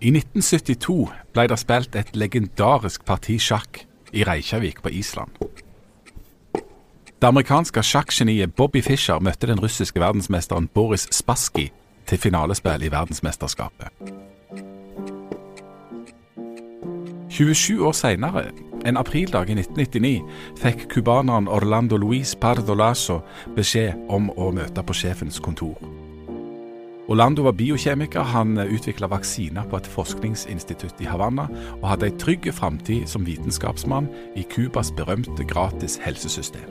I 1972 ble det spilt et legendarisk parti sjakk i Reykjavik på Island. Det amerikanske sjakkgeniet Bobby Fischer møtte den russiske verdensmesteren Boris Spassky til finalespill i verdensmesterskapet. 27 år seinere, en aprildag i 1999, fikk cubaneren Orlando Luis Pardo Lasso beskjed om å møte på sjefens kontor. Orlando var biokjemiker, han utvikla vaksiner på et forskningsinstitutt i Havanna, og hadde ei trygg framtid som vitenskapsmann i Cubas berømte gratis helsesystem.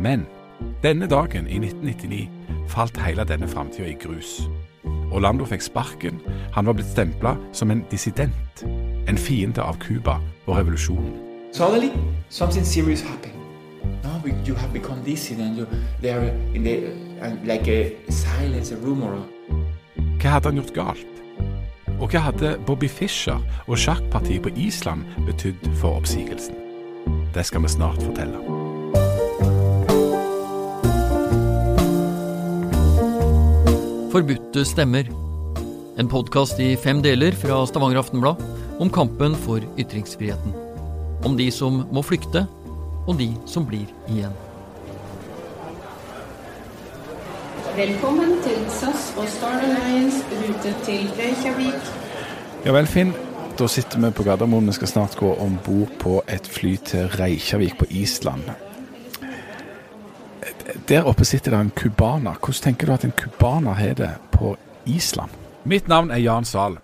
Men denne dagen i 1999 falt hele denne framtida i grus. Orlando fikk sparken, han var blitt stempla som en dissident, en fiende av Cuba og revolusjonen. Suddenly, something serious happened. Now you have become dissident. You, they are in the, like a silence, a rumor. Hva hadde han gjort galt? Og hva hadde Bobby Fischer og sjakkpartiet på Island betydd for oppsigelsen? Det skal vi snart fortelle. Forbudte stemmer. En podkast i fem deler fra Stavanger Aftenblad om kampen for ytringsfriheten. Om de som må flykte, og de som blir igjen. Velkommen til SAS og Star Alliance rute til Reykjavik. Ja vel, Finn. Da sitter vi på Gardermoen. Vi skal snart gå om bord på et fly til Reykjavik på Island. Der oppe sitter det en cubaner. Hvordan tenker du at en cubaner har det på Island? Mitt navn er Jan Sahl.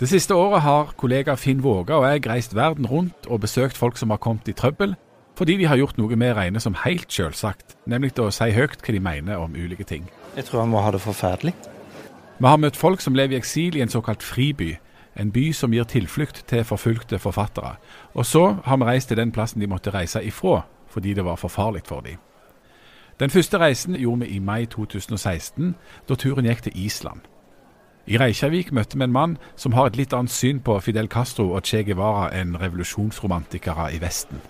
Det siste året har kollega Finn Våga og jeg reist verden rundt og besøkt folk som har kommet i trøbbel, fordi de har gjort noe vi regner som helt selvsagt, nemlig å si høyt hva de mener om ulike ting. Jeg tror han må ha det forferdelig. Vi har møtt folk som lever i eksil i en såkalt friby, en by som gir tilflukt til forfulgte forfattere. Og så har vi reist til den plassen de måtte reise ifra, fordi det var for farlig for dem. Den første reisen gjorde vi i mai 2016, da turen gikk til Island. I Reykjavik møtte vi en mann som har et litt annet syn på Fidel Castro og Che Guevara enn revolusjonsromantikere i Vesten.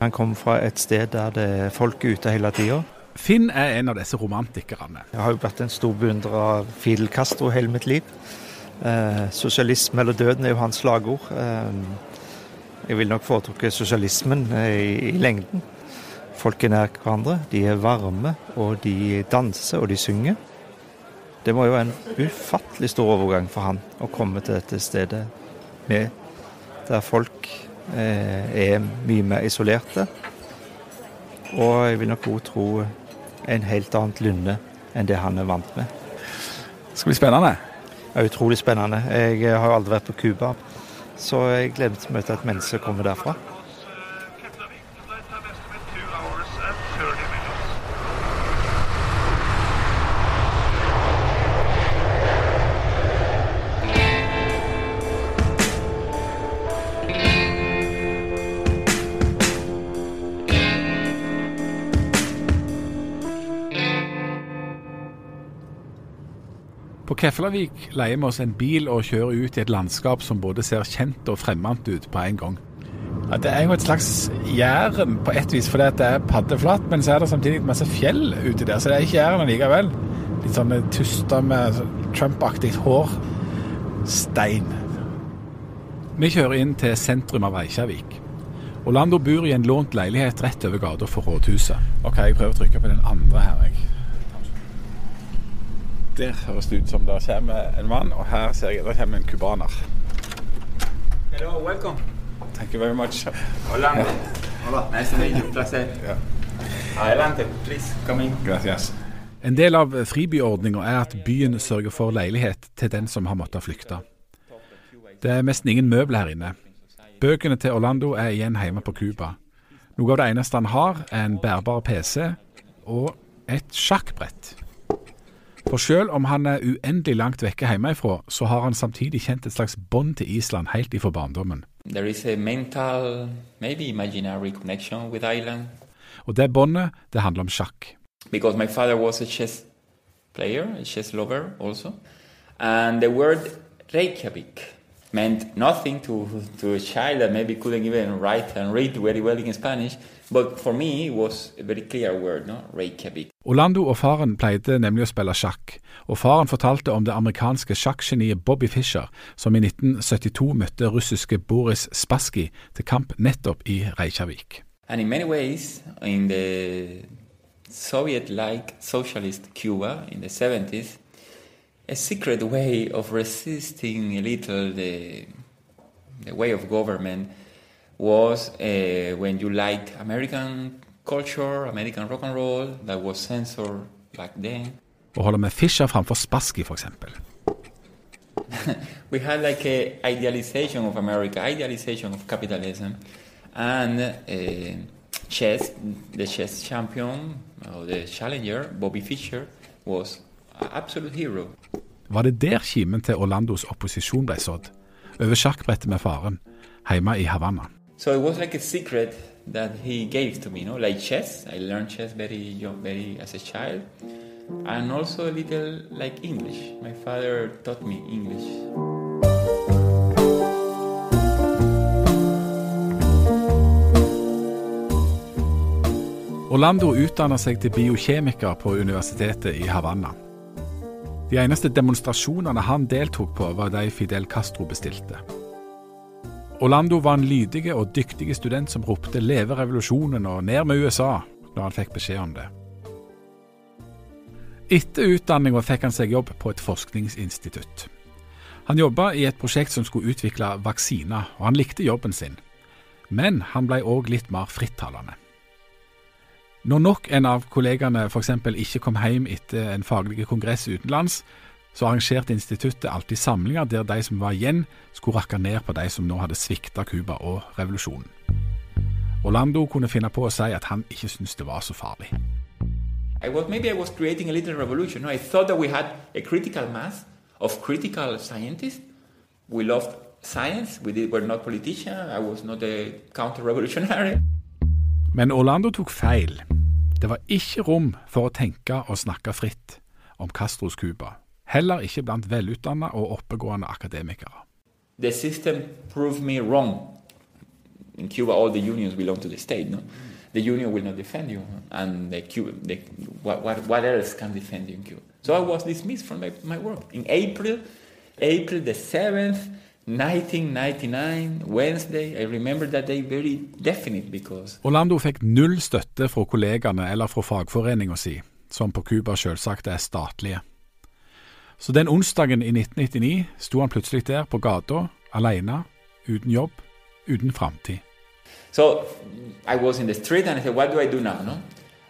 Han kom fra et sted der det er folk ute hele tida. Finn er en av disse romantikerne. Jeg har jo vært en stor beundrer av Fidel Castro hele mitt liv. Eh, sosialisme eller døden er jo hans slagord. Eh, jeg vil nok foretrukke sosialismen i, i lengden. Folk er nær hverandre, de er varme, og de danser og de synger. Det må jo være en ufattelig stor overgang for han å komme til dette stedet med, der folk eh, er mye mer isolerte. Og jeg vil nok òg tro en helt annet lynne enn det han er vant med. Det skal bli spennende. Er utrolig spennende. Jeg har aldri vært på Cuba, så jeg gleder meg til å møte et menneske som kommer derfra. På Keflavik leier vi oss en bil og kjører ut i et landskap som både ser kjent og fremmed ut på en gang. Ja, det er jo et slags Jæren på et vis, fordi det er paddeflatt, men så er det samtidig masse fjell uti der, så det er ikke Jæren likevel. Litt sånn tuster med Trump-aktig hår. Stein. Vi kjører inn til sentrum av Reykjavik. Orlando bor i en lånt leilighet rett over gata for rådhuset. Ok, jeg prøver å trykke på den andre her. jeg. Der høres det ut som det kommer en mann, og her ser jeg det kommer en cubaner. Hello, welcome. Thank you very much. Hola. Hola. Nice to meet you. Placer. Ja. Adelante, please. Come in. Gracias. En del av fribyordninga er at byen sørger for leilighet til den som har måttet flykte. Det er nesten ingen møbler her inne. Bøkene til Orlando er igjen hjemme på Cuba. Noe av det eneste han har, er en bærbar PC og et sjakkbrett. For selv om han er uendelig langt vekke hjemmefra, så har han samtidig kjent et slags bånd til Island helt ifra barndommen. There is a mental, maybe imaginary connection with Ireland Og det båndet, det handler om sjakk. because my father was a chess player, a chess lover also. And the word Reykjavik meant nothing to, to a child that maybe couldn't even write and read very well in Spanish. But for me, it was a very clear word, no? Reykjavik. Orlando og faren pleide nemlig å spille sjakk, og faren fortalte om det amerikanske sjakkgeniet Bobby Fischer, som i 1972 møtte russiske Boris Spassky til kamp nettopp i Reykjavik. And in many ways, in the Soviet-like socialist Cuba in the 70s, a secret way of resisting a little the, the way of government was uh, when you liked American culture, American rock and roll, that was censored back then. Med Fischer framfor f.eks. we had like a idealization of America, idealization of capitalism, and uh, chess, the chess champion, or the challenger, Bobby Fischer, was an absolute hero. Var det der kimen til Orlandos opposisjon ble sådd? Over sjakkbrettet med faren, hjemme i Havanna. So it was like a secret that he gave to me, you know, like chess. I learned chess very young, very as a child, and also a little like English. My father taught me English. Orlando utdanna seg til biokjemiker på universitetet i Havanna. De eneste demonstrasjonene han deltok på, var de Fidel Castro bestilte. Orlando var en lydig og dyktig student som ropte 'leve revolusjonen' og 'ned med USA' når han fikk beskjed om det. Etter utdanninga fikk han seg jobb på et forskningsinstitutt. Han jobba i et prosjekt som skulle utvikle vaksiner, og han likte jobben sin. Men han ble òg litt mer frittalende. Når nok en av kollegaene f.eks. ikke kom hjem etter en faglig kongress utenlands, så arrangerte instituttet alltid samlinger der de som var igjen, skulle rakke ned på de som nå hadde svikta Cuba og revolusjonen. Orlando kunne finne på å si at han ikke syntes det var så farlig. I was maybe I was creating a little revolution. No, I thought that we had a critical mass of critical scientists. We loved science. We did, were not politicians. I was not a counter-revolutionary. Men Orlando tok feil. Det var ikke rom for å tenke og snakke fritt om Castros Cuba. Heller ikke blant velutdanna og oppegående akademikere. The system proved me wrong. In Cuba, all the unions belong to the state. No, the union will not defend you, and the Cuba, the, what, what, what else can defend you in Cuba? So I was dismissed from my, my work in April, April the seventh, 1999, Wednesday. I remember that day very definite because Orlando fikk null støtte fra kollegaene eller fra fagforeninga si, som på Cuba selvsagt er statlige. Så den onsdagen i 1999 sto han plutselig der på gata, alene, uten jobb, uten framtid. So I was in the street and I said, what do I do now? No?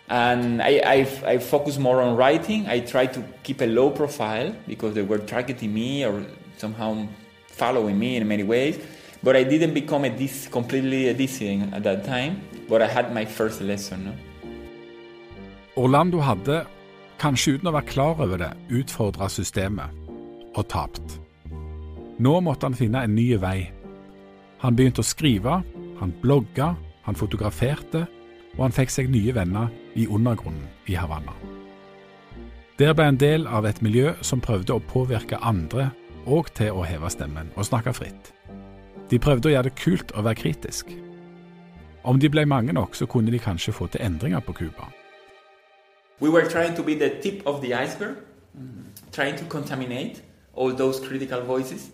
And I, I, I focused more on writing. I tried to keep a low profile because they were targeting me or somehow following me in many ways. But I didn't become a dis- completely a dissident at that time. But I had my first lesson. No? Orlando hadde, kanskje uten å være klar over det, utfordra systemet og tapt. Nå måtte han finne en ny vei. Han begynte å skrive, han blogga, han fotograferte, og han fikk seg nye venner i undergrunnen i Havanna. Der ble en del av et miljø som prøvde å påvirke andre og til å heve stemmen og snakke fritt. De prøvde å gjøre det kult å være kritisk. Om de ble mange nok, så kunne de kanskje få til endringer på Cuba. We were trying to be the tip of the iceberg, trying to contaminate all those critical voices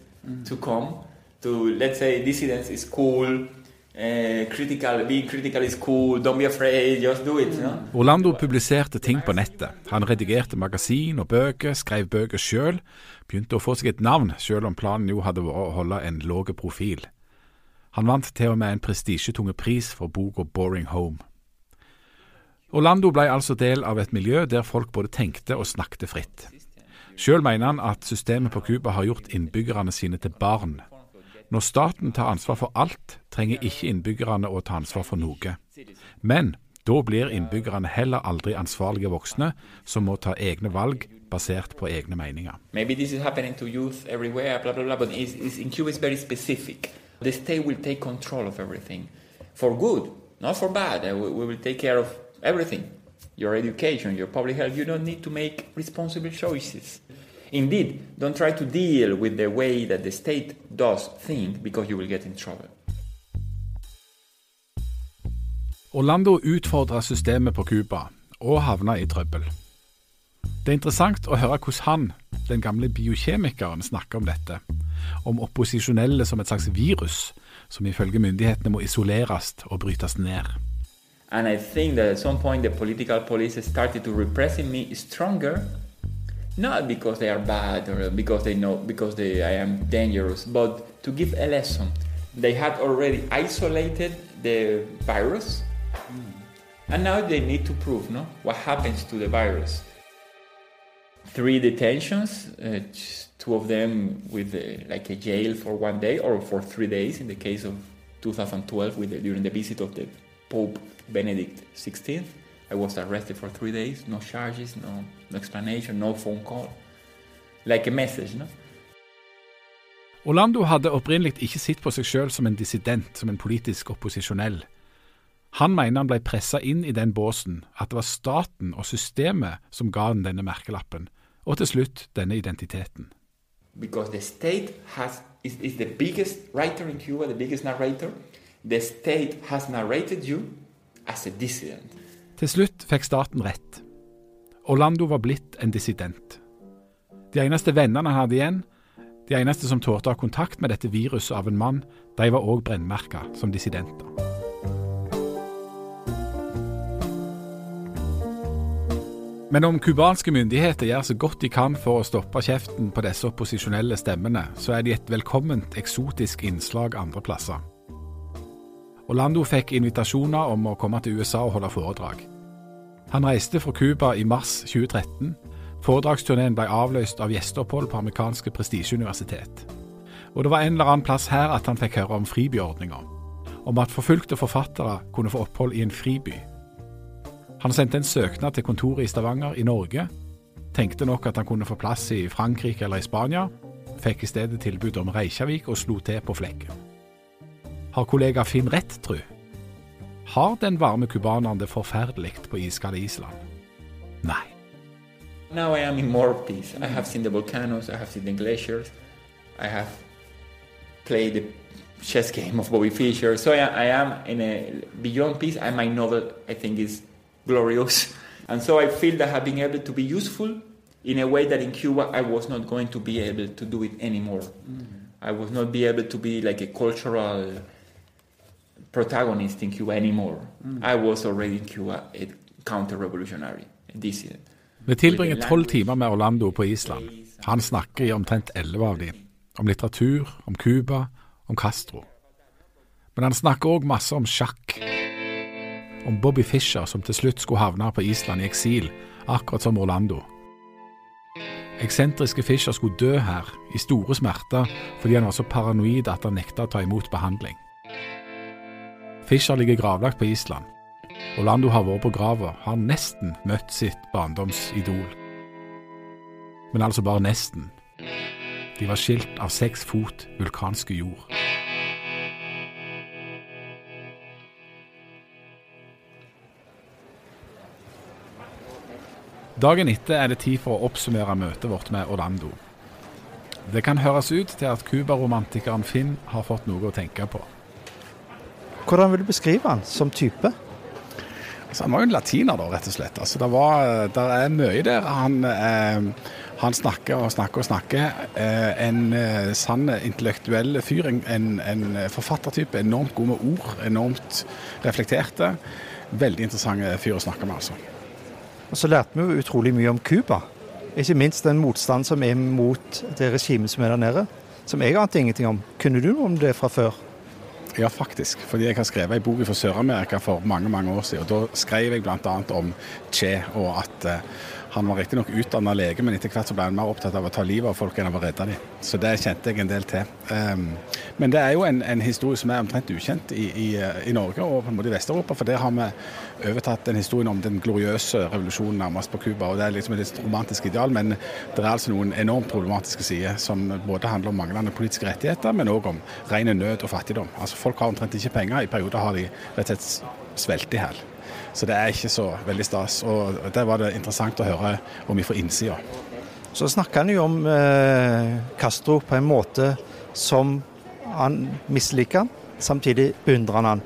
to come let's say, dissidence is cool, uh, critical, being critical is cool, don't be afraid, just do it. No? Orlando publiserte ting på nettet. Han redigerte magasin og bøker, skrev bøker sjøl, begynte å få seg et navn, sjøl om planen jo hadde vært å holde en lav profil. Han vant til og med en prestisjetunge pris for boka Boring Home. Orlando ble altså del av et miljø der folk både tenkte og snakket fritt. Sjøl mener han at systemet på Cuba har gjort innbyggerne sine til barn. Når staten tar ansvar for alt, trenger ikke innbyggerne å ta ansvar for noe. Men da blir innbyggerne heller aldri ansvarlige voksne som må ta egne valg basert på egne meninger. Blah, blah, blah, it's, it's, in Cuba it's very specific. The state will take control of everything for good, not for bad. Uh, We, we will take care of everything your education, your public health. You don't need to make responsible choices. Indeed, don't try to deal with the way that the state does think because you will get in trouble. Orlando utfordra systemet på Cuba og havna i trøbbel. Det er interessant å høre hvordan han, den gamle biokjemikeren, snakker om dette. Om opposisjonelle som et slags virus, som ifølge myndighetene må isoleres og brytes ned. And I think that at some point the political police started to repressing me stronger, not because they are bad or because they know because they, I am dangerous, but to give a lesson. They had already isolated the virus, and now they need to prove no what happens to the virus. Three detentions, uh, two of them with uh, like a jail for one day or for three days. In the case of 2012, with the, during the visit of the Pope Benedict XVI, I was arrested for three days. No charges, no, no explanation, no phone call. Like a message, no? Orlando hadde opprinnelig ikke sett på seg sjøl som en dissident, som en politisk opposisjonell. Han mener han ble pressa inn i den båsen, at det var staten og systemet som ga han denne merkelappen, og til slutt denne identiteten. Because the state has is, is the biggest writer in Cuba, the biggest narrator. The state has narrated you as a dissident. Til slutt fikk staten rett. Orlando var blitt en dissident. De eneste vennene han hadde igjen, de eneste som torde å ha kontakt med dette viruset av en mann, de var òg brennmerka som dissidenter. Men om cubanske myndigheter gjør så godt de kan for å stoppe kjeften på disse opposisjonelle stemmene, så er de et velkomment eksotisk innslag andre plasser. Orlando fikk invitasjoner om å komme til USA og holde foredrag. Han reiste fra Cuba i mars 2013. Foredragsturneen ble avløst av gjesteopphold på amerikanske prestisjeuniversitet. Og det var en eller annen plass her at han fikk høre om fribyordninga. Om at forfulgte forfattere kunne få opphold i en friby. Han sendte en søknad til kontoret i Stavanger i Norge. Tenkte nok at han kunne få plass i Frankrike eller i Spania. Fikk i stedet tilbud om Reykjavik og slo til på flekken. Har kollega Finn rett, tru? Har den varme cubaneren det forferdelig på iskalde Island? Nei. Now I am in more peace. I have seen the volcanoes, I have seen the glaciers, I have played the chess game of Bobby Fischer. So I, I am in a beyond peace, and my novel I think is glorious. And so I feel that I've been able to be useful in a way that in Cuba I was not going to be able to do it anymore. Mm-hmm. I was not be able to be like a cultural protagonist in Cuba anymore. I was already in Cuba a counter-revolutionary, dissident. Vi tilbringer tolv timer med Orlando på Island. Han snakker i omtrent elleve av dem. Om litteratur, om Cuba, om Castro. Men han snakker òg masse om sjakk. Om Bobby Fischer som til slutt skulle havne på Island i eksil, akkurat som Orlando. Eksentriske Fischer skulle dø her, i store smerter, fordi han var så paranoid at han nekta å ta imot behandling. Fischer ligger gravlagt på Island. Orlando har vært på grava, har nesten møtt sitt barndomsidol. Men altså bare nesten. De var skilt av seks fot vulkanske jord. Dagen etter er det tid for å oppsummere møtet vårt med Orlando. Det kan høres ut til at cubaromantikeren Finn har fått noe å tenke på. Hvordan vil du beskrive han som type? Altså, han var jo en latiner, da, rett og slett. Altså, det, var, det er mye der. Han, eh, han snakker og snakker og snakker. Eh, en eh, sann intellektuell fyr. En, en, forfattertype. Enormt god med ord. Enormt reflekterte. Veldig interessant fyr å snakke med, altså. Og så lærte vi jo utrolig mye om Cuba. Ikke minst den motstand som er mot det regimet som er der nede. Som jeg ante ingenting om. Kunne du noe om det fra før? Ja, faktisk. Fordi jeg har skrevet en bok fra Sør-Amerika for mange mange år siden. og Da skrev jeg bl.a. om Che, og at eh, han var riktignok utdanna lege, men etter hvert så ble han mer opptatt av å ta livet av folk enn av å redde dem. Så det kjente jeg en del til. Um, men det er jo en, en, historie som er omtrent ukjent i, i, i Norge og på en måte i Vest-Europa. For der har vi overtatt den historien om den gloriøse revolusjonen nærmest på Cuba. og Det er liksom et litt romantisk ideal, men det er altså noen enormt problematiske sider som både handler om manglende politiske rettigheter, men òg om ren nød og fattigdom. Altså Folk har omtrent ikke penger. I perioder har de rett og slett svelt i hjel. Så det er ikke så veldig stas. Og der var det interessant å høre om vi får innsida. så snakker han jo om eh, Castro på en måte som han misliker, samtidig beundrer han han.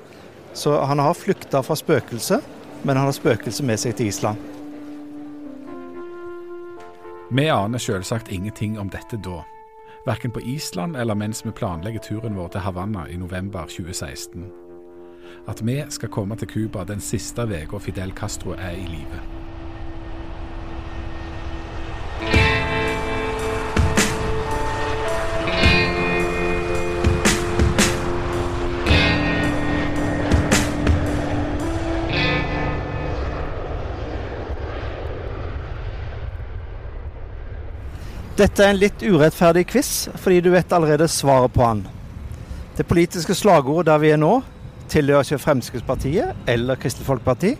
Så han har flykta fra spøkelset, men han har spøkelset med seg til Island. Vi aner selvsagt ingenting om dette da. Verken på Island eller mens vi planlegger turen vår til Havanna i november 2016. At vi skal komme til Cuba den siste uka Fidel Castro er i live. Dette er en litt urettferdig quiz, fordi du vet allerede svaret på den. Det politiske slagordet der vi er nå, tilhører ikke Fremskrittspartiet eller Kristelig Folkeparti,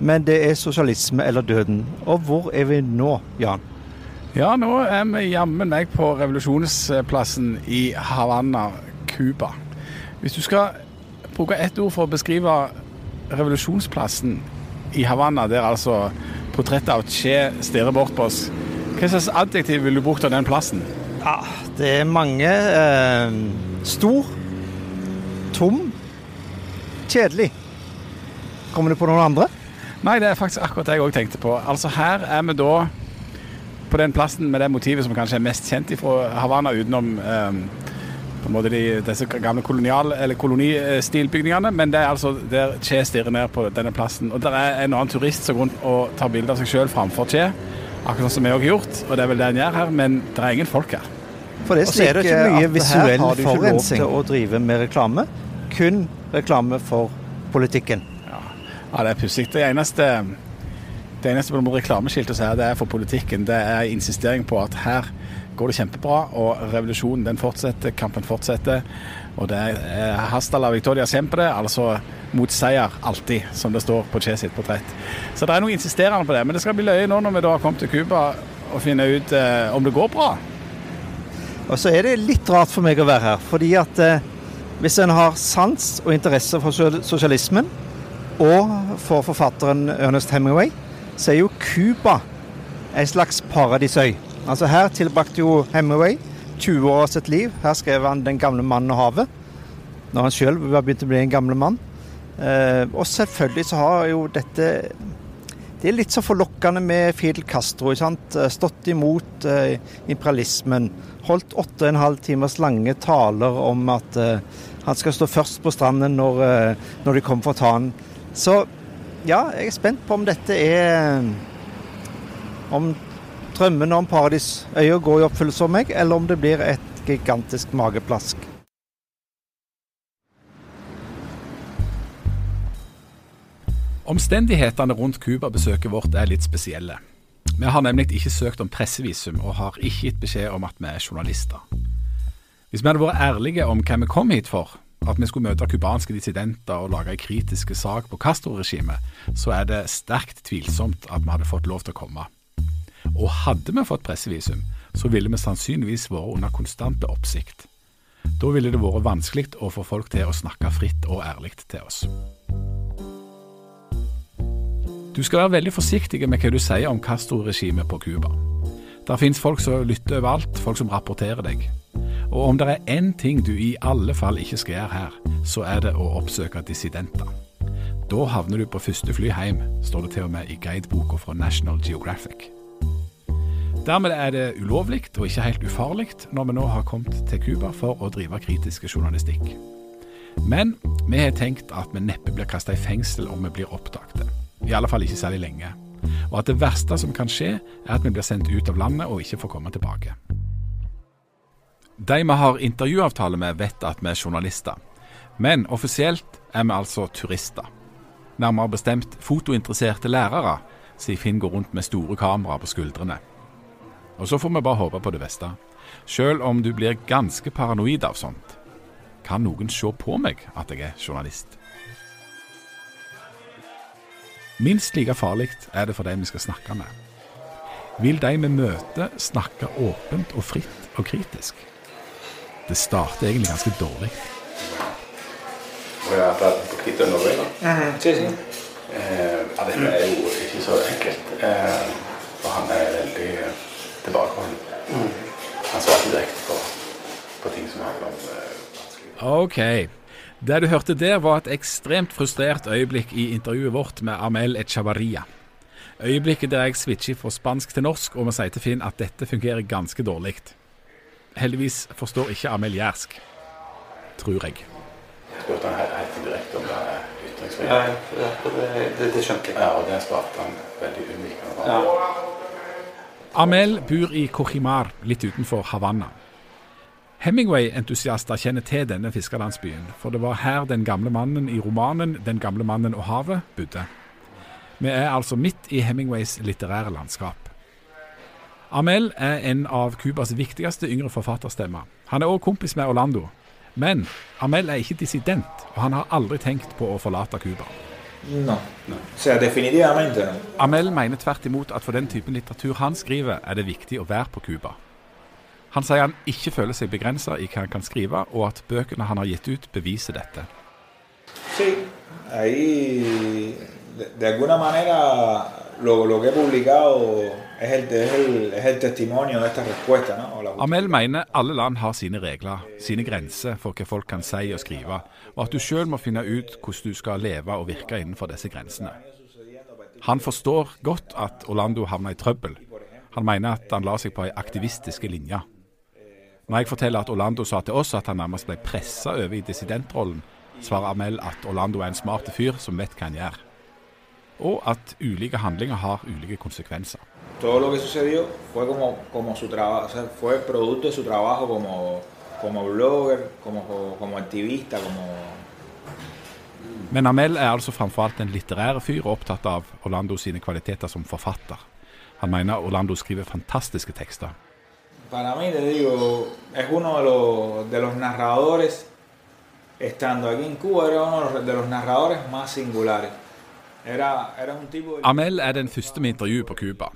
men det er sosialisme eller døden. Og hvor er vi nå, Jan? Ja, nå er vi jammen meg på revolusjonsplassen i Havanna, Cuba. Hvis du skal bruke ett ord for å beskrive revolusjonsplassen i Havanna, der altså portrettet av Che stirrer bort på oss, hva slags adjektiv ville du brukt av den plassen? Ja, det er mange. Eh, stor, tom, kjedelig. Kommer du på noen andre? Nei, det er faktisk akkurat det jeg òg tenkte på. Altså Her er vi da på den plassen med det motivet som kanskje er mest kjent fra Havanna, utenom eh, på en måte de, disse gamle kolonial- eller kolonistilbygningene. Men det er altså der Che stirrer ned på denne plassen. Og der er en annen turist som går rundt og tar bilde av seg sjøl framfor Che. Akkurat som vi òg har gjort, og det er vel det en gjør her, men det er ingen folk her. For det er er det slik ikke mye at visuell her har du ikke lov forurensning. til å drive med reklame. Kun reklame for politikken. Ja, det er pussig. Det eneste det eneste på reklameskiltet her, det er for politikken. Det er insistering på at her går det kjempebra, og revolusjonen den fortsetter, kampen fortsetter. Og det er hasta la victoria siempre, altså mot seier alltid, som det står på Che sitt portrett. Så det er noe insisterende på det. Men det skal bli løye nå når vi da har kommet til Cuba og finne ut eh, om det går bra. Og så er det litt rart for meg å være her, fordi at eh, hvis en har sans og interesse for sosialismen, og for forfatteren Ernest Hemingway, så er jo Cuba en slags paradisøy. Altså Her tilbrakte jo Hemingway 20 år av sitt liv. Her skrev han 'Den gamle mannen og havet', når han sjøl begynte begynt å bli en gamle mann. Eh, og selvfølgelig så har jo dette det er litt så forlokkende med Fidel Castro. Eh, Stått imot eh, imperialismen. Holdt åtte og en halv timers lange taler om at eh, han skal stå først på stranden når, når de kommer for å ta han. Så ja, jeg er spent på om dette er Om drømmene om paradisøya går i oppfyllelse for meg, eller om det blir et gigantisk mageplask. Omstendighetene rundt Cuba-besøket vårt er litt spesielle. Vi har nemlig ikke søkt om pressevisum, og har ikke gitt beskjed om at vi er journalister. Hvis vi hadde vært ærlige om hva vi kom hit for, at vi skulle møte cubanske dissidenter og lage en kritisk sak på Castro-regimet, så er det sterkt tvilsomt at vi hadde fått lov til å komme. Og hadde vi fått pressevisum, så ville vi sannsynligvis vært under konstante oppsikt. Da ville det vært vanskelig å få folk til å snakke fritt og ærlig til oss. Du skal være veldig forsiktig med hva du sier om Castro-regimet på Cuba. Der finnes folk som lytter overalt, folk som rapporterer deg. Og om det er én ting du i alle fall ikke skal gjøre her, så er det å oppsøke dissidenter. Da havner du på første fly hjem, står det til og med i guideboka fra National Geographic. Dermed er det ulovlig og ikke helt ufarlig når vi nå har kommet til Cuba for å drive kritiske journalistikk. Men vi har tenkt at vi neppe blir kasta i fengsel om vi blir oppdaget. I alle fall ikke særlig lenge. Og at det verste som kan skje, er at vi blir sendt ut av landet og ikke får komme tilbake. De vi har intervjuavtale med, vet at vi er journalister. Men offisielt er vi altså turister. Nærmere bestemt fotointeresserte lærere, sier Finn går rundt med store kameraer på skuldrene. Og så får vi bare håpe på det beste. Sjøl om du blir ganske paranoid av sånt. Kan noen se på meg at jeg er journalist? Minst like farlig er det for dem vi skal snakke med. Vil de vi møter snakke åpent og fritt og kritisk? Det starter egentlig ganske dårlig. Voy a hablar un poquito en novela. Sí, sí. Eh, dette er jo ikke så enkelt. Eh, og han er veldig tilbakeholden. Mm. Han svarte direkte på, på ting som handler om uh, OK. Det du hørte der, var et ekstremt frustrert øyeblikk i intervjuet vårt med Amel Echavarria. Øyeblikket der jeg switcher fra spansk til norsk og må si til Finn at dette fungerer ganske dårlig. Heldigvis forstår ikke Amel jærsk. Tror jeg. Jeg spurte han helt direkte om det er ytringsfrihet. Ja, det, det, det, skjønte jeg. Ja, og det svarte han veldig unik. på. Ja. Amel bor i Cochimar, litt utenfor Havanna. Hemingway-entusiaster kjenner til denne fiskerlandsbyen, for det var her den gamle mannen i romanen 'Den gamle mannen og havet' bodde. Vi er altså midt i Hemingways litterære landskap. Amel er en av Cubas viktigste yngre forfatterstemmer. Han er òg kompis med Orlando. Men Amel er ikke dissident, og han har aldri tenkt på å forlate Cuba. No. no. Amel mener tvert imot at for den typen litteratur han skriver, er det viktig å være på Cuba. Han sier han ikke føler seg begrensa i hva han kan skrive, og at bøkene han har gitt ut, beviser dette. Sí, ahí de, alguna manera lo, lo, que he publicado es el, es, el, es el testimonio de esta respuesta. ¿no? Amel mener alle land har sine regler, sine grenser for hva folk kan si og skrive, og at du sjøl må finne ut hvordan du skal leve og virke innenfor disse grensene. Han forstår godt at Orlando havna i trøbbel. Han mener at han la seg på ei aktivistiske linje. Når jeg forteller at Orlando sa til oss at han nærmest ble pressa over i dissidentrollen, svarer Amel at Orlando er en smart fyr som vet hva han gjør og at ulike handlinger har ulike konsekvenser. Todo lo que sucedió fue como, como su trabajo, o sea, fue producto de su trabajo como, como blogger, como, como aktivista, como Men Amel er altså framfor alt en litterær fyr og opptatt av Orlando sine kvaliteter som forfatter. Han mener Orlando skriver fantastiske tekster. Para mí, te digo, es uno de los, de los narradores, estando aquí en Cuba, era uno de los narradores más singulares. Amel er den første med intervju på Cuba,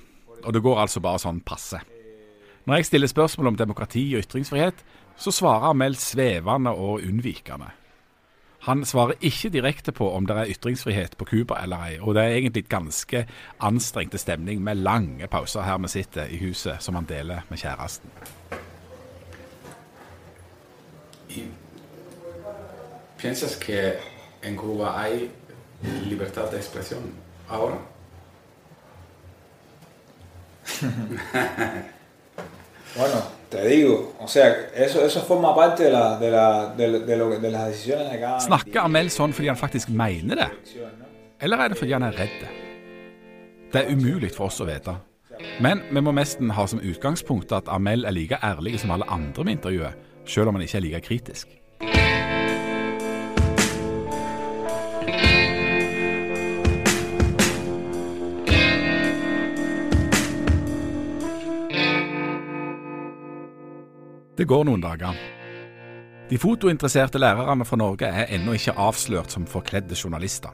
og det går altså bare sånn passe. Når jeg stiller spørsmål om demokrati og ytringsfrihet, så svarer Amel svevende og unnvikende. Han svarer ikke direkte på om det er ytringsfrihet på Cuba eller ei, og det er egentlig ganske anstrengte stemning med lange pauser her vi sitter i huset som han deler med kjæresten. Piensas que en Cuba hay libertad de expresión ahora? bueno, te digo, o sea, eso, eso forma parte de, la, de, la, de, de, lo, de las decisiones de cada Snakker Amel sånn fordi han faktisk mener det? Eller er det fordi han er redd? Det er umulig for oss å vite. Men vi må nesten ha som utgangspunkt at Amel er like ærlig som alle andre med intervjuet, selv om han ikke er like kritisk. Det går noen dager. De fotointeresserte lærerne fra Norge er ennå ikke avslørt som forkledde journalister.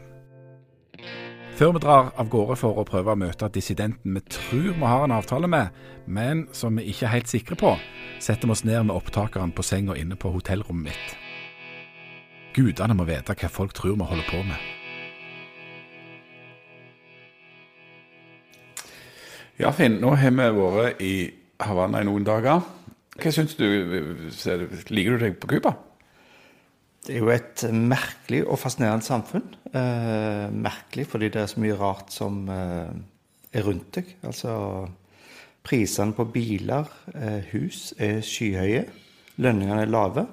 Før vi drar av gårde for å prøve å møte dissidenten vi tror vi har en avtale med, men som vi ikke er helt sikre på, setter vi oss ned med opptakeren på senga inne på hotellrommet mitt. Gudene må vite hva folk tror vi holder på med. Ja, Finn, nå har vi vært i Havanna i noen dager. Hva syns du? Liker du deg på Cuba? Det er jo et merkelig og fascinerende samfunn. Eh, merkelig fordi det er så mye rart som eh, er rundt deg. Altså prisene på biler, eh, hus, er skyhøye. Lønningene er lave.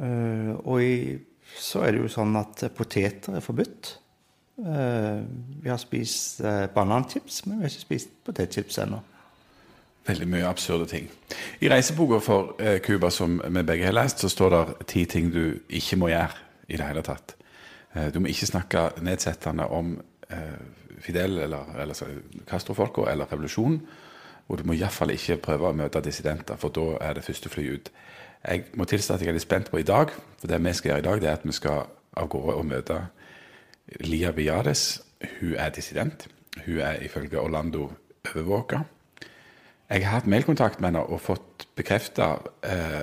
Eh, og i, så er det jo sånn at poteter er forbudt. Eh, vi har spist eh, bananchips, men vi har ikke spist potetchips ennå. Veldig mye absurde ting. I reiseboka for eh, Cuba som vi begge har lest, så står det ti ting du ikke må gjøre i det hele tatt. Eh, du må ikke snakke nedsettende om eh, Fidel eller, eller Castro-folka eller revolusjonen. Og du må iallfall ikke prøve å møte dissidenter, for da er det første fly ut. Jeg må tilstå at jeg er litt spent på i dag, for det vi skal gjøre i dag, det er at vi skal av gårde og møte Lia Viades. Hun er dissident. Hun er ifølge Orlando overvåka. Jeg har hatt mailkontakt med henne og fått bekrefta eh,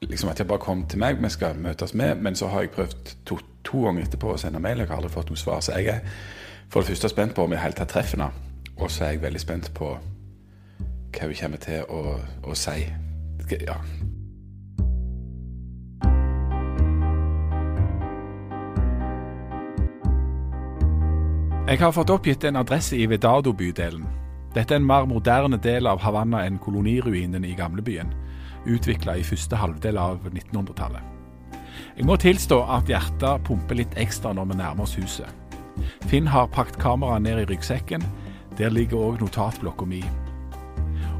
liksom at jeg bare kom til meg, vi skal møtes med, men så har jeg prøvd to, to ganger etterpå å sende mail, jeg har aldri fått noe svar. Så jeg er for det første spent på om jeg helt tatt treffer henne, og så er jeg veldig spent på hva hun kommer til å, å si. Ja. Jeg har fått oppgitt en adresse i Vedado-bydelen. Dette er en mer moderne del av Havanna enn koloniruinene i gamlebyen, utvikla i første halvdel av 1900-tallet. Jeg må tilstå at hjertet pumper litt ekstra når vi nærmer oss huset. Finn har pakket kameraet ned i ryggsekken. Der ligger òg notatblokka mi.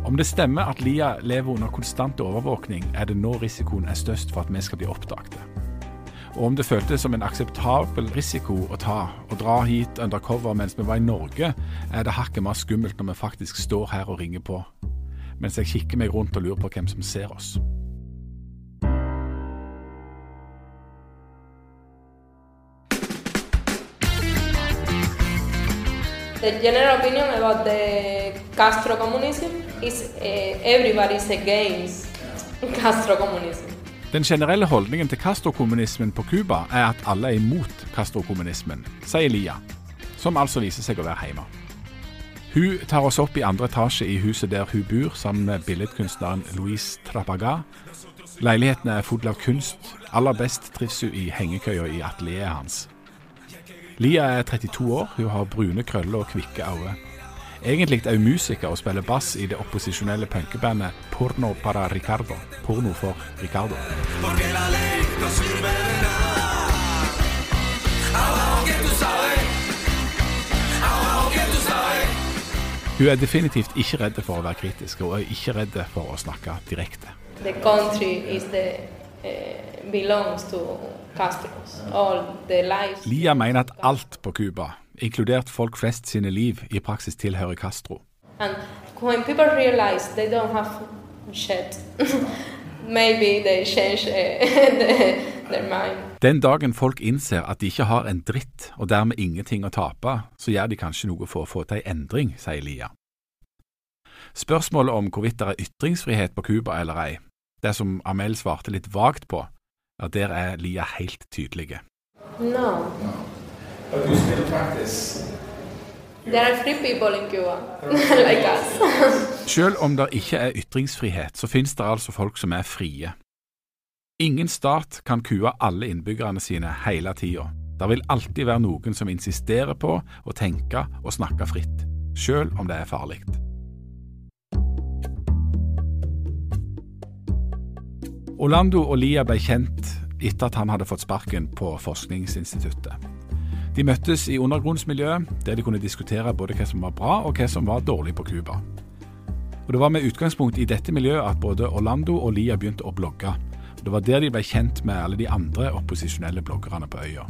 Om det stemmer at Lia lever under konstant overvåkning, er det nå risikoen er størst for at vi skal bli oppdaget. Og om det føltes som en akseptabel risiko å ta å dra hit undercover mens vi var i Norge, er det hakket mer skummelt når vi faktisk står her og ringer på, mens jeg kikker meg rundt og lurer på hvem som ser oss. The general opinion about the Castro communism is uh, everybody's against Castro communism. Den generelle holdningen til Castro-kommunismen på Cuba er at alle er imot Castro-kommunismen, sier Lia, som altså viser seg å være hjemme. Hun tar oss opp i andre etasje i huset der hun bor, sammen med billedkunstneren Louise Trapaga. Leiligheten er full av kunst. Aller best trives hun i hengekøya i atelieret hans. Lia er 32 år, hun har brune krøller og kvikke øyne. Egentlig er hun musiker og spiller bass i det opposisjonelle punkebandet Porno para Ricardo. Porno for Ricardo. Hun er definitivt ikke redd for å være kritisk, og er ikke redd for å snakke direkte. The country is the uh, belongs to Castros. All the lives. Lia mener at alt på Cuba, inkludert folk flest sine liv, i praksis tilhører Castro. And when people realize they don't have shit, maybe they change uh, their mind. Den dagen folk innser at de ikke har en dritt, og dermed ingenting å tape, så gjør de kanskje noe for å få til en endring, sier Lia. Spørsmålet om hvorvidt det er ytringsfrihet på Cuba eller ei, det som Amel svarte litt vagt på, ja, der er Lia helt tydelige. No. But you still practice. There are free people in Cuba, like us. Selv om det ikke er ytringsfrihet, så finnes det altså folk som er frie. Ingen stat kan kue alle innbyggerne sine hele tida. Det vil alltid være noen som insisterer på å tenke og snakke fritt, selv om det er farlig. Orlando og Lia ble kjent etter at han hadde fått sparken på Forskningsinstituttet. De møttes i undergrunnsmiljøet, der de kunne diskutere både hva som var bra og hva som var dårlig på Cuba. Og Det var med utgangspunkt i dette miljøet at både Orlando og Lia begynte å blogge. Og Det var der de ble kjent med alle de andre opposisjonelle bloggerne på øya.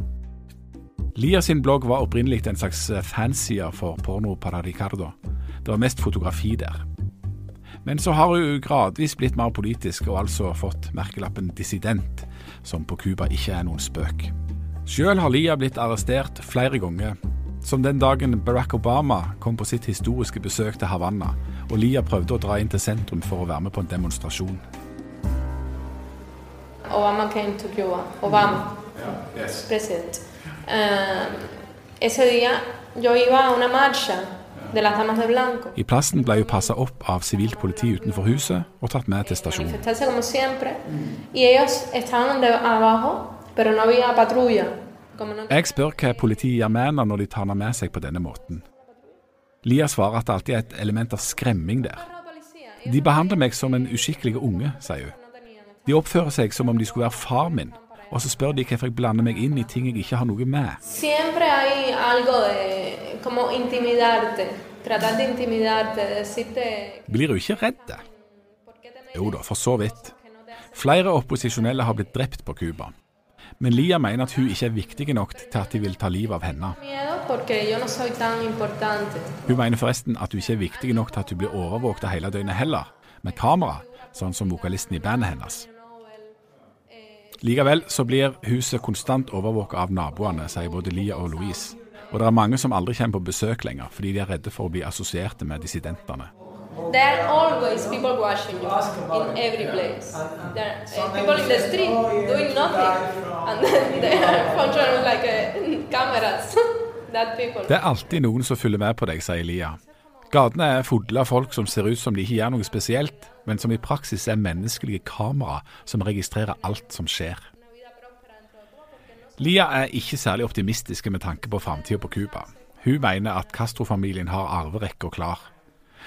Lia sin blogg var opprinnelig en slags fanside for Porno para Ricardo. Det var mest fotografi der. Men så har hun gradvis blitt mer politisk, og altså fått merkelappen dissident, som på Cuba ikke er noen spøk. Sjøl har Lia blitt arrestert flere ganger, som den dagen Barack Obama kom på sitt historiske besøk til Havanna, og Lia prøvde å dra inn til sentrum for å være med på en demonstrasjon. Obama came to Cuba. Obama, president. Eh, ese día yo iba a una marcha de las damas de blanco. I plassen ble hun passa opp av sivilt politi utenfor huset og tatt med til stasjonen. Manifestarse Jeg spør hva politiet gjør med henne når de tar henne med seg på denne måten. Lia svarer at det alltid er et element av skremming der. De behandler meg som en uskikkelig unge, sier hun. De oppfører seg som om de skulle være far min, og så spør de hvorfor jeg blander meg inn i ting jeg ikke har noe med. Blir hun ikke redd? Jo da, for så vidt. Flere opposisjonelle har blitt drept på Cuba. Men Lia mener at hun ikke er viktig nok til at de vil ta livet av henne. Hun mener forresten at hun ikke er viktig nok til at hun blir overvåket hele døgnet heller, med kamera, sånn som vokalisten i bandet hennes. Likevel så blir huset konstant overvåket av naboene, sier både Lia og Louise. Og det er mange som aldri kommer på besøk lenger, fordi de er redde for å bli assosierte med dissidentene. There are always people watching you in every place. There are uh, people in the street doing nothing, and then they are functioning like uh, cameras. that people. Det er alltid noen som følger med på deg, sier Elia. Gatene er fulle av folk som ser ut som de ikke gjør noe spesielt, men som i praksis er menneskelige kamera som registrerer alt som skjer. Lia er ikke særlig optimistiske med tanke på framtida på Cuba. Hun mener at Castro-familien har arverekka klar.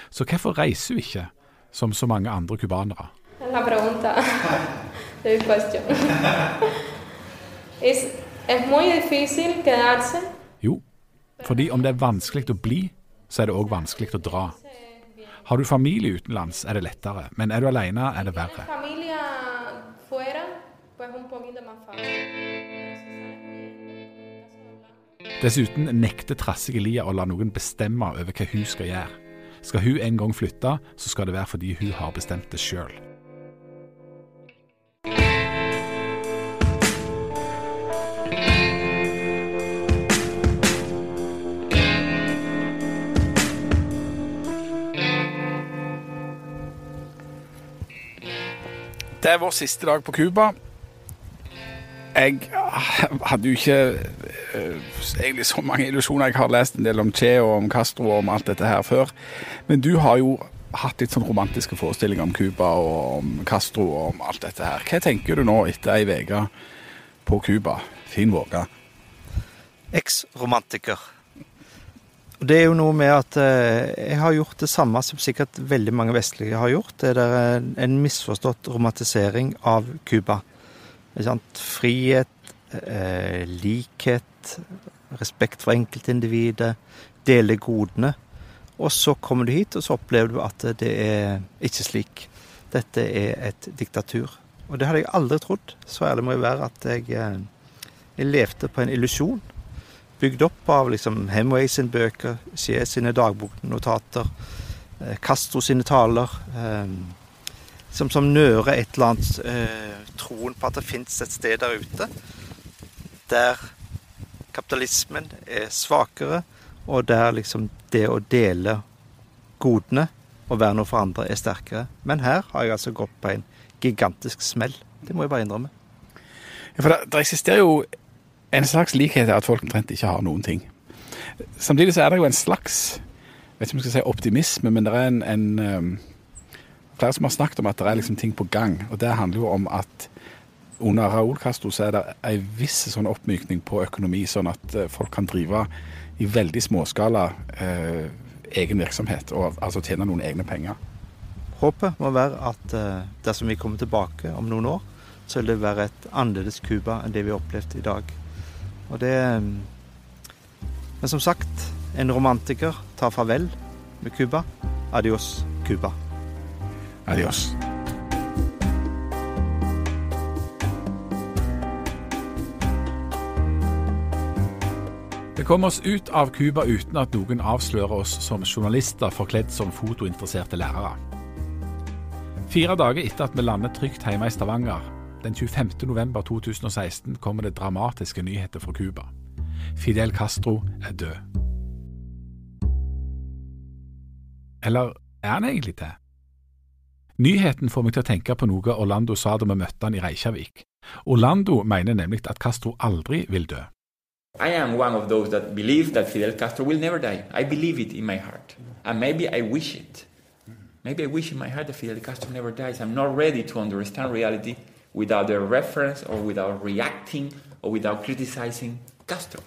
Så hvorfor reiser hun ikke, som så mange andre cubanere? La pregunta, the question. es, es muy difícil quedarse. Jo, fordi om det er vanskelig å bli, så er det òg vanskelig å dra. Har du familie utenlands, er det lettere, men er du alene, er det verre. Dessuten nekter trassige Lia å la noen bestemme over hva hun skal gjøre. Skal hun en gang flytte, så skal det være fordi hun har bestemt det sjøl. Det er vår siste dag på Cuba. Jeg hadde jo ikke uh, egentlig så mange illusjoner. Jeg har lest en del om Che og om Castro og om alt dette her før. Men du har jo hatt litt sånn romantiske forestillinger om Cuba og om Castro og om alt dette her. Hva tenker du nå etter ei uke på Cuba? Fin våge. Eks-romantiker. Det er jo noe med at eh, jeg har gjort det samme som sikkert veldig mange vestlige har gjort. Det er en misforstått romantisering av Cuba. Frihet, eh, likhet, respekt for enkeltindividet, dele godene. Og så kommer du hit, og så opplever du at det er ikke slik. Dette er et diktatur. Og det hadde jeg aldri trodd. Så ærlig må jeg være at jeg, eh, jeg levde på en illusjon bygd opp av liksom Hemway sine bøker, Skje sine dagboknotater, eh, Castro sine taler. Eh, som, som nører et eller annet eh, troen på at det fins et sted der ute der kapitalismen er svakere, og der liksom det å dele godene og være noe for andre er sterkere. Men her har jeg altså gått på en gigantisk smell. Det må jeg bare innrømme. Ja, for det, det eksisterer jo en slags likhet er at folk omtrent ikke har noen ting. Samtidig så er det jo en slags vet ikke om jeg skal si optimisme, men det er en, en um, flere som har snakket om at det er liksom ting på gang. Og det handler jo om at under Raúl Castro så er det en viss sånn oppmykning på økonomi, sånn at uh, folk kan drive i veldig småskala eh, egen virksomhet, og altså tjene noen egne penger. Håpet må være at eh, dersom vi kommer tilbake om noen år, så vil det være et annerledes Cuba enn det vi har opplevd i dag. Og det Men som sagt, en romantiker tar farvel med Cuba. Adios, Cuba. Adios. Det kom oss ut av Cuba uten at noen avslører oss som journalister forkledd som fotointeresserte lærere. Fire dager etter at vi landet trygt hjemme i Stavanger, den 25. november 2016 kommer det dramatiske nyheter fra Cuba. Fidel Castro er død. Eller er han egentlig det? Nyheten får meg til å tenke på noe Orlando sa da vi møtte han i Reykjavik. Orlando mener nemlig at Castro aldri vil dø. I am one of those that believe that Fidel Castro will never die. I believe it in my heart. And maybe I wish it. Maybe I wish in my heart that Fidel Castro never dies. I'm not ready to understand reality without a reference or without reacting or without criticizing Castro.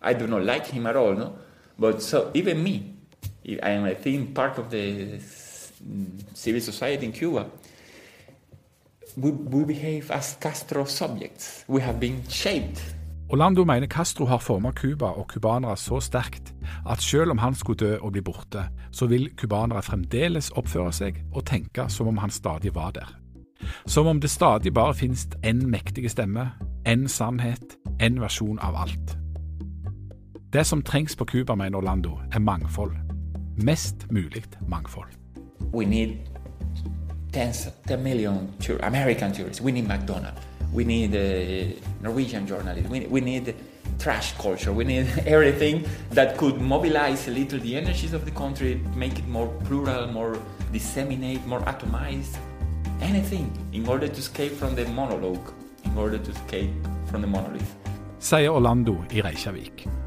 I do not like him at all, no? But so even me, I am, I think, part of the civil society in Cuba. We, we behave as Castro subjects. We have been shaped. Orlando mener Castro har formet Cuba og cubanere så sterkt at selv om han skulle dø og bli borte, så vil cubanere fremdeles oppføre seg og tenke som om han stadig var der. Som om det stadig bare finnes én mektig stemme, én sannhet, én versjon av alt. Det som trengs på Cuba, mener Orlando, er mangfold. Mest mulig mangfold. We need tens, 10 million American tourists. We need McDonald's. We need uh, Norwegian journalists. We, we need trash culture. We need everything that could mobilize a little the energies of the country, make it more plural, more disseminate, more atomized. anything in order to escape from the monologue, in order to escape from the monolith. Sier Orlando i Reykjavik.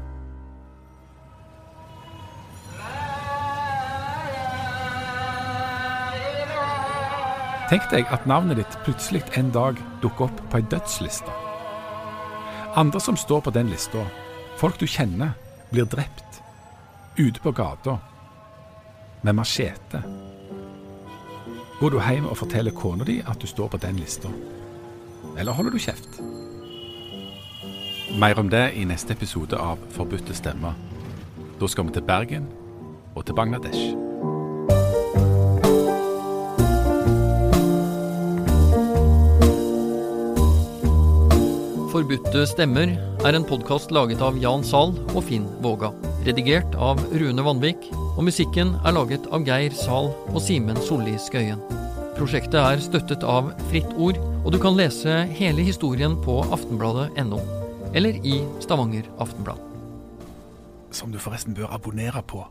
Tenk deg at navnet ditt plutselig en dag dukker opp på ei dødsliste. Andre som står på den lista, folk du kjenner, blir drept. Ute på gata. Med machete. Går du hjem og forteller kona di at du står på den lista? Eller holder du kjeft? Mer om det i neste episode av Forbudte stemmer. Da skal vi til Bergen og til Bangladesh. Forbudte stemmer er en podkast laget av Jan Zahl og Finn Våga. Redigert av Rune Vanvik, og musikken er laget av Geir Zahl og Simen Solli Skøyen. Prosjektet er støttet av Fritt Ord, og du kan lese hele historien på aftenbladet.no, eller i Stavanger Aftenblad. Som du forresten bør abonnere på